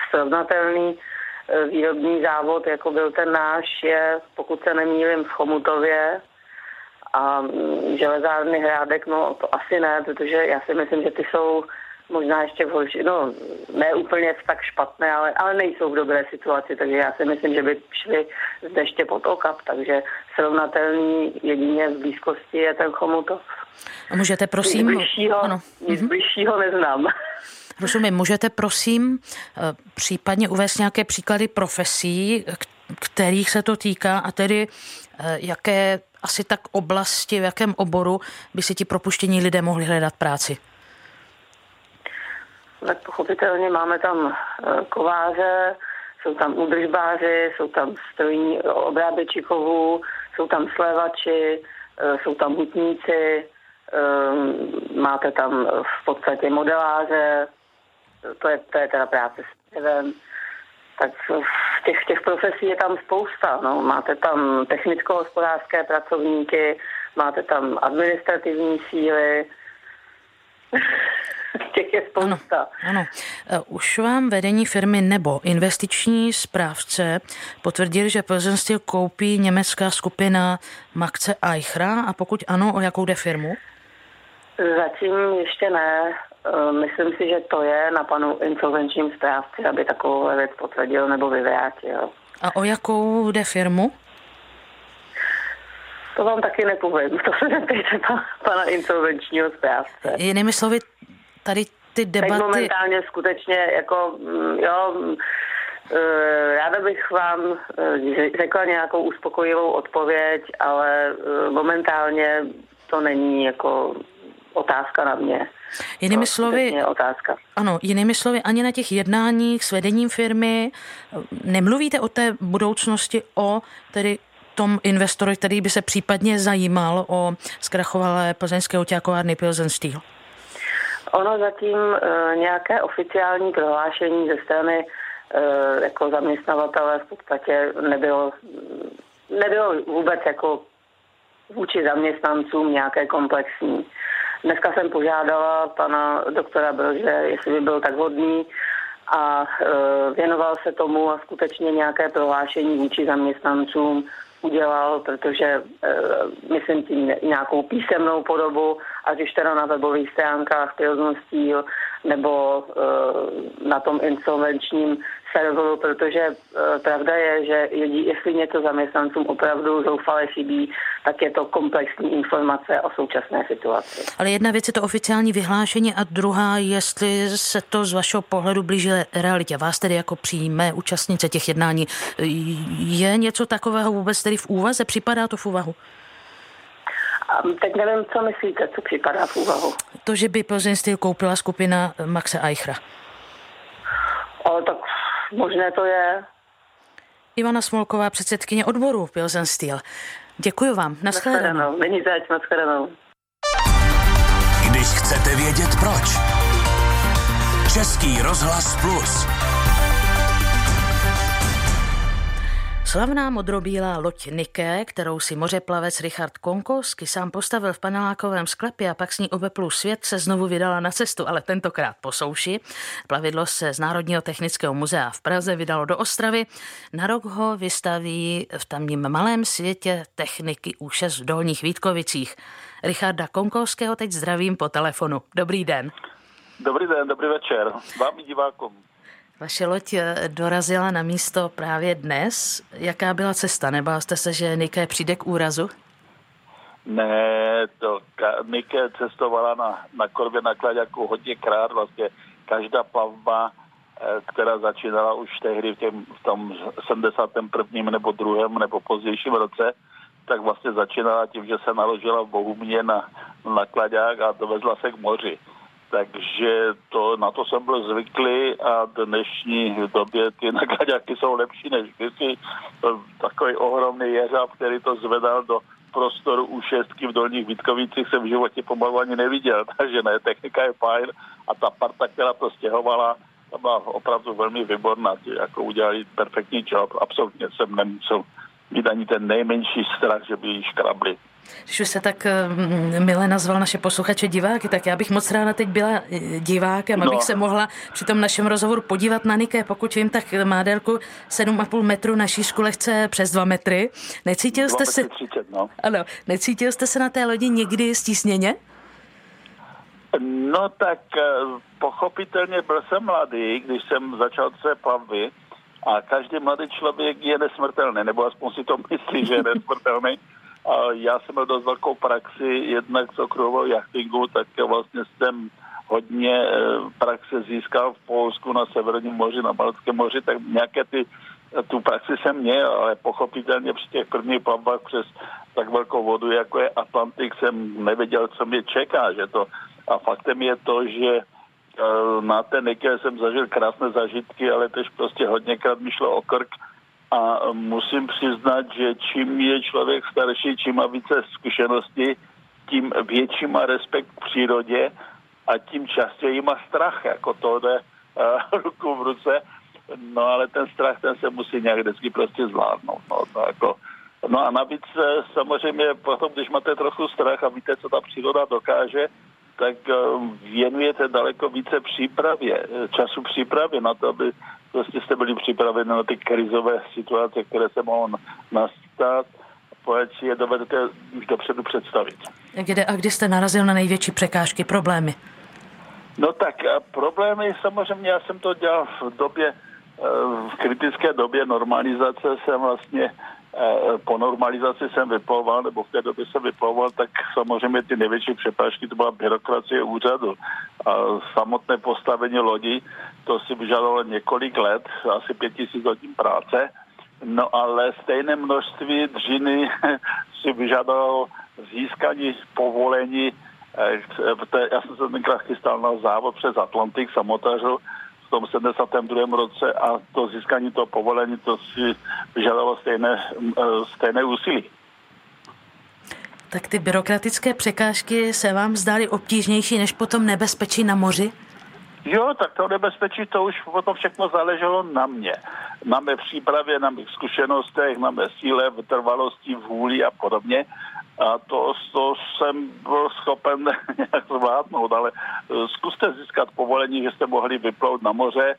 Srovnatelný uh, výrobní závod, jako byl ten náš, je, pokud se nemýlím, v Chomutově a um, železárny Hrádek, no to asi ne, protože já si myslím, že ty jsou možná ještě v horší, no ne úplně tak špatné, ale, ale nejsou v dobré situaci, takže já si myslím, že by šli z deště pod okap, takže srovnatelný jedině v blízkosti je ten Chomutov.
A můžete prosím...
Nic bližšího, ano. nic mhm. bližšího neznám. [laughs]
Rozumím, můžete prosím eh, případně uvést nějaké příklady profesí, kterých se to týká a tedy eh, jaké asi tak oblasti, v jakém oboru by si ti propuštění lidé mohli hledat práci?
Tak pochopitelně máme tam eh, kováře, jsou tam údržbáři, jsou tam strojní obráběči kovů, jsou tam slévači, eh, jsou tam hutníci, eh, máte tam v podstatě modeláře, to je, to je teda práce s pěvem. Tak těch, těch profesí je tam spousta. No. Máte tam technicko-hospodářské pracovníky, máte tam administrativní síly, [laughs] těch je spousta.
Ano, ano. E, už vám vedení firmy nebo investiční správce potvrdili, že Plzeň Steel koupí německá skupina Maxce Eichra a pokud ano, o jakou jde firmu?
Zatím ještě ne. E, myslím si, že to je na panu insolvenčním správci, aby takovou věc potvrdil nebo vyvrátil.
A o jakou jde firmu?
To vám taky nepovím. [laughs] To se zeptejte pana insolvenčního správce.
Jinými slovy, tady ty debaty... Teď
momentálně skutečně jako, mm, jo, mm, eh, Ráda bych vám eh, řekla nějakou uspokojivou odpověď, ale eh, momentálně to není jako otázka na mě.
Jinými slovy,
otázka.
Ano, jinými slovy, ani na těch jednáních s vedením firmy nemluvíte o té budoucnosti, o tedy tom investorovi, který by se případně zajímal o zkrachovalé plzeňské oťákovárny Pilsen Steel?
Ono zatím uh, nějaké oficiální prohlášení ze strany uh, jako zaměstnavatele v podstatě nebylo, nebylo vůbec jako vůči zaměstnancům nějaké komplexní. Dneska jsem požádala pana doktora Brože, jestli by byl tak hodný a e, věnoval se tomu a skutečně nějaké prohlášení vůči zaměstnancům udělal, protože e, myslím tím nějakou písemnou podobu, ať už teda na webových stránkách Pilzon Steel nebo e, na tom insolvenčním serveru, protože e, pravda je, že jestli něco zaměstnancům opravdu zoufale chybí, tak je to komplexní informace o současné situaci.
Ale jedna věc je to oficiální vyhlášení a druhá, jestli se to z vašeho pohledu blíží realitě. Vás tedy jako přímé účastnice těch jednání. Je něco takového vůbec tedy v úvaze? Připadá to v úvahu?
Teď nevím, co myslíte, co připadá v úvahu.
To, že by Plzeň Steel koupila skupina Maxe Eichra.
O, tak možné to je.
Ivana Smolková, předsedkyně odboru Pilsen Steel. Děkuji vám.
Naschledanou. Není zač, naschledanou.
Když chcete vědět proč. Český rozhlas plus.
Slavná modrobílá loď Nike, kterou si mořeplavec Richard Konkovsky sám postavil v panelákovém sklepě a pak s ní obeplul svět, se znovu vydala na cestu, ale tentokrát po souši. Plavidlo se z Národního technického muzea v Praze vydalo do Ostravy. Na rok ho vystaví v tamním malém světě techniky U6 v Dolních Vítkovicích. Richarda Konkovského teď zdravím po telefonu. Dobrý den.
Dobrý den, dobrý večer. Vám i divákům.
Vaše loď eh, dorazila na místo právě dnes. Jaká byla cesta? Nebál jste se, že Nike přijde k úrazu?
Ne, to Nike cestovala na, na korbě nakladě jako hodněkrát. Vlastně každá plavba, eh, která začínala už tehdy v, těm, v tom 71. nebo druhém nebo pozdějším roce, tak vlastně začínala tím, že se naložila v Bohumě na nakladák a dovezla se k moři takže to, na to jsem byl zvyklý a v dnešní době ty [laughs] nakladáky jsou lepší než kdysi. Takový ohromný jeřáb, který to zvedal do prostoru u šestky v Dolních Vítkovicích jsem v životě pomalu ani neviděl, [laughs] takže ne, technika je fajn a ta parta, která to stěhovala, ta byla opravdu velmi výborná, jako udělali perfektní job, absolutně jsem nemusel mít ani ten nejmenší strach, že by jí škrabli.
Když už se tak mm, milé nazval naše posluchače diváky, tak já bych moc ráda teď byla eh, divákem, no. abych se mohla při tom našem rozhovoru podívat na Niké. Pokud vím, tak má délku 7,5 metru, na šířku lehce přes 2 metry. Necítil jste se...
30, no.
Ano, necítil jste se na té lodi někdy stísněně?
No tak eh, pochopitelně byl jsem mladý, když jsem začal se plavby a každý mladý člověk je nesmrtelný, nebo aspoň si to myslí, že je [laughs] nesmrtelný. A já jsem měl dost velkou praxi jednak z okruhového jachtingu, tak vlastně jsem hodně eh, praxe získal v Polsku na Severním moři, na Balckém moři, tak nějaké ty, tu praxi jsem měl, ale pochopitelně při těch prvních plavbách přes tak velkou vodu, jako je Atlantik, jsem nevěděl, co mě čeká, že to a faktem je to, že eh, na té Nike jsem zažil krásné zažitky, ale tež prostě hodněkrát mi šlo o krk a musím přiznat, že čím je člověk starší, čím má více zkušeností, tím větší má respekt k přírodě a tím častěji má strach, jako to jde uh, [laughs] ruku v ruce. No ale ten strach, ten se musí nějak vždycky prostě zvládnout. No, to jako, no a navíc eh, samozřejmě potom, když máte trochu strach a víte, co ta příroda dokáže, tak eh, věnujete daleko více přípravě, času přípravě na to, aby prostě jste byli připraveni na ty krizové situace, které se mohou nastat. Si je dovedete už dopředu představit.
Kde a kdy jste narazil na největší překážky, problémy?
No tak problémy samozřejmě, já jsem to dělal v době, eh, v kritické době normalizace jsem vlastně po normalizaci jsem vyploval, nebo v té době jsem vyploval, tak samozřejmě ty největší přepážky to byla byrokracie úřadu. A samotné postavení lodi, to si vyžadovalo několik let, asi pět tisíc hodin práce. No ale stejné množství dřiny [laughs] si vyžadovalo získání povolení. Eh, já jsem se tenkrát chystal na závod přes Atlantik samotařů v tom 72. roce a to získání toho povolení, to si vyžadalo stejné, eh, stejné úsilí.
Tak ty byrokratické překážky se vám zdály obtížnější než potom nebezpečí na moři?
Jo, tak to nebezpečí, to už potom všechno záleželo na mě. Na mé přípravě, na mých zkušenostech, na mé síle, vytrvalosti, vůli a podobně. A to, to jsem byl schopen [laughs] nějak zvládnout, ale eh, zkuste získat povolení, že jste mohli vyplout na moře,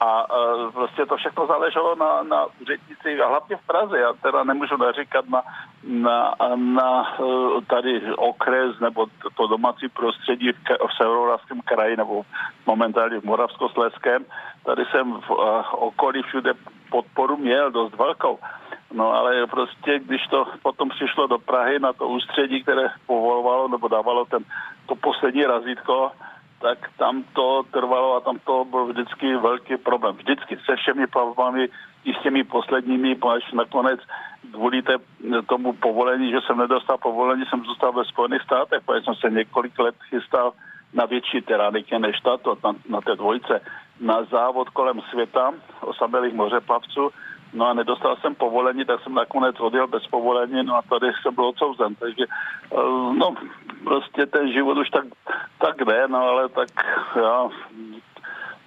a uh, prostě to všechno záleželo na, na úřednici, a hlavně v Praze. Já teda nemůžu naříkat na, na, na uh, tady okres nebo to domácí prostředí v, v severomoravském kraji nebo momentálně v Moravskosleském. Tady jsem v okolí všude podporu měl dost velkou. No ale prostě, když to potom přišlo do Prahy na to ústředí, které povolovalo nebo dávalo ten, to poslední razítko, tak tam to trvalo a tam to byl vždycky velký problém. Vždycky se všemi plavbami i s těmi posledními, až nakonec kvůli té, tomu povolení, že jsem nedostal povolení, jsem zůstal ve Spojených státech, protože jsem se několik let chystal na větší teraniky než tato, na, na té dvojce, na závod kolem světa osamělých mořeplavců No a nedostal jsem povolení, tak jsem nakonec odjel bez povolení, no a tady jsem byl odsouzen. Takže eh, no, prostě ten život už tak, tak jde, no ale tak já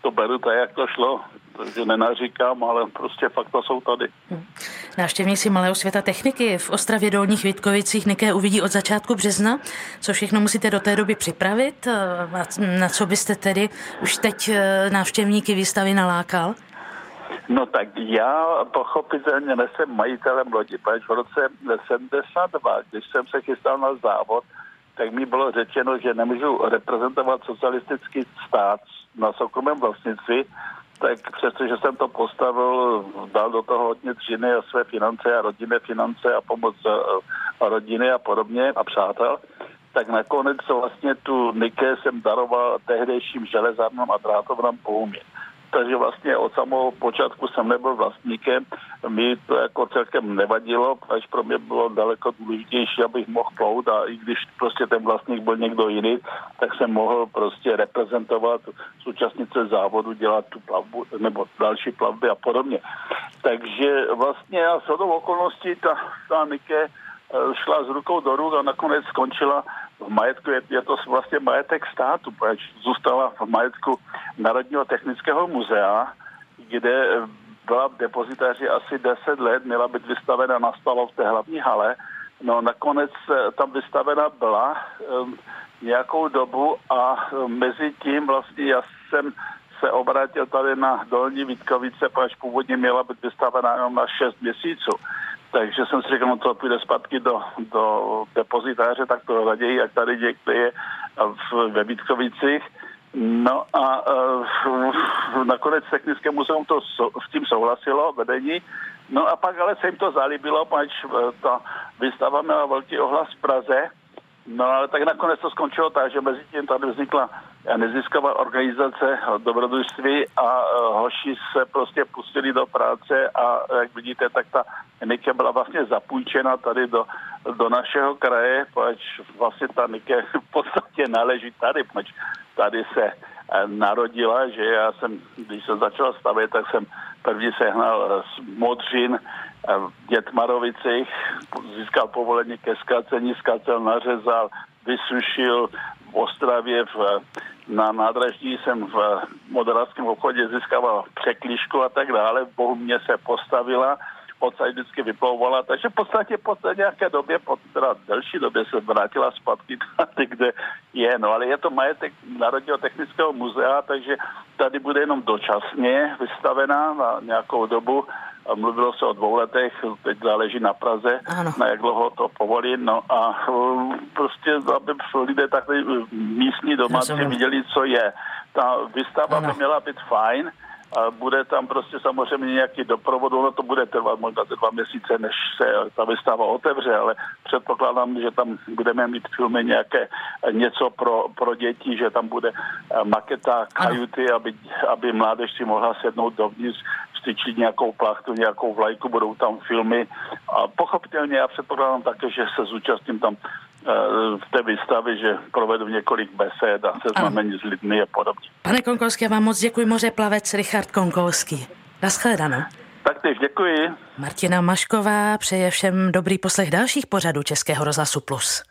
to beru tak, jak to šlo. Takže nenaříkám, ale prostě fakt to jsou tady.
Návštěvníci Malého světa techniky v Ostravě Dolních Vítkovicích Niké uvidí od začátku března. Co všechno musíte do té doby připravit? Eh, na co byste tedy už teď eh, návštěvníky výstavy nalákal?
No tak já pochopitelně nesem majitelem lodi, protože v roce 72, když jsem se chystal na závod, tak mi bylo řečeno, že nemůžu reprezentovat socialistický stát na soukromém vlastnictví, tak přestože jsem to postavil, dal do toho hodně dřiny a své finance a rodinné finance a pomoc a rodiny a podobně a přátel, tak nakonec vlastně tu Nike jsem daroval tehdejším železárnám a drátovnám Poumě takže vlastně od samého počátku jsem nebyl vlastníkem. Mi to jako celkem nevadilo, až pro mě bylo daleko důležitější, abych mohl plout a i když prostě ten vlastník byl někdo jiný, tak jsem mohl prostě reprezentovat současnice závodu, dělat tu plavbu nebo další plavby a podobně. Takže vlastně já shodou okolností ta, ta Nike šla z rukou do ruk a nakonec skončila v majetku, je, je to vlastně majetek státu, protože zůstala v majetku Národního technického muzea, kde byla v depozitáři asi 10 let, měla být vystavena na stalo v té hlavní hale. No nakonec eh, tam vystavena byla um, nějakou dobu a mezi tím vlastně já jsem se obrátil tady na Dolní Vítkovice, protože původně měla být vystavena jenom na 6 měsíců. Takže jsem si řekl, no to půjde zpátky do, do depozitáře, tak to raději, jak tady někde je v, ve Vítkovicích. No a uh, nakonec Technické muzeum to s tím souhlasilo, vedení. No a pak ale se jim to zalíbilo, pač uh, ta výstava měla velký ohlas v Praze. No ale tak nakonec to skončilo tak, že mezi tím tady vznikla nezisková organizace dobrodružství a uh, hoši se prostě pustili do práce a jak vidíte, tak ta Nike byla vlastně zapůjčena tady do, do našeho kraje, pač vlastně ta Nike [laughs] v podstatě náleží tady, pač tady se eh, narodila, že já jsem, když jsem začal stavět, tak jsem první sehnal z Modřin v Dětmarovicích, získal povolení ke skácení, skácel, nařezal, vysušil v Ostravě v, na nádraždí jsem v moderáckém obchodě získával překlíšku a tak dále. Bohu mě se postavila podstatě vždycky vyplouvala, takže v podstatě po nějaké době, po teda delší době se vrátila zpátky [laughs] tady, kde je, no ale je to majetek Národního technického muzea, takže tady bude jenom dočasně vystavená na nějakou dobu. Mluvilo se o dvou letech, teď záleží na Praze, ano. na jak dlouho to povolí, no a um, prostě, aby lidé takhle místní domácí viděli, co je. Ta výstava ano. by měla být fajn, a bude tam prostě samozřejmě nějaký doprovod, ono to bude trvat možná dva měsíce, než se ta vystava otevře, ale předpokládám, že tam budeme mít filmy nějaké něco pro, pro děti, že tam bude eh, maketa kajuty, aby, aby mládež si mohla sednout dovnitř, styčit nějakou plachtu, nějakou vlajku, budou tam filmy a pochopitelně já předpokládám také, že se zúčastním tam v té výstavě, že provedu několik besed a seznamení s lidmi a podobně.
Pane Konkolský, já vám moc děkuji, moře plavec Richard Konkolský. Naschledanou.
Taktéž děkuji.
Martina Mašková přeje všem dobrý poslech dalších pořadů Českého rozhlasu Plus.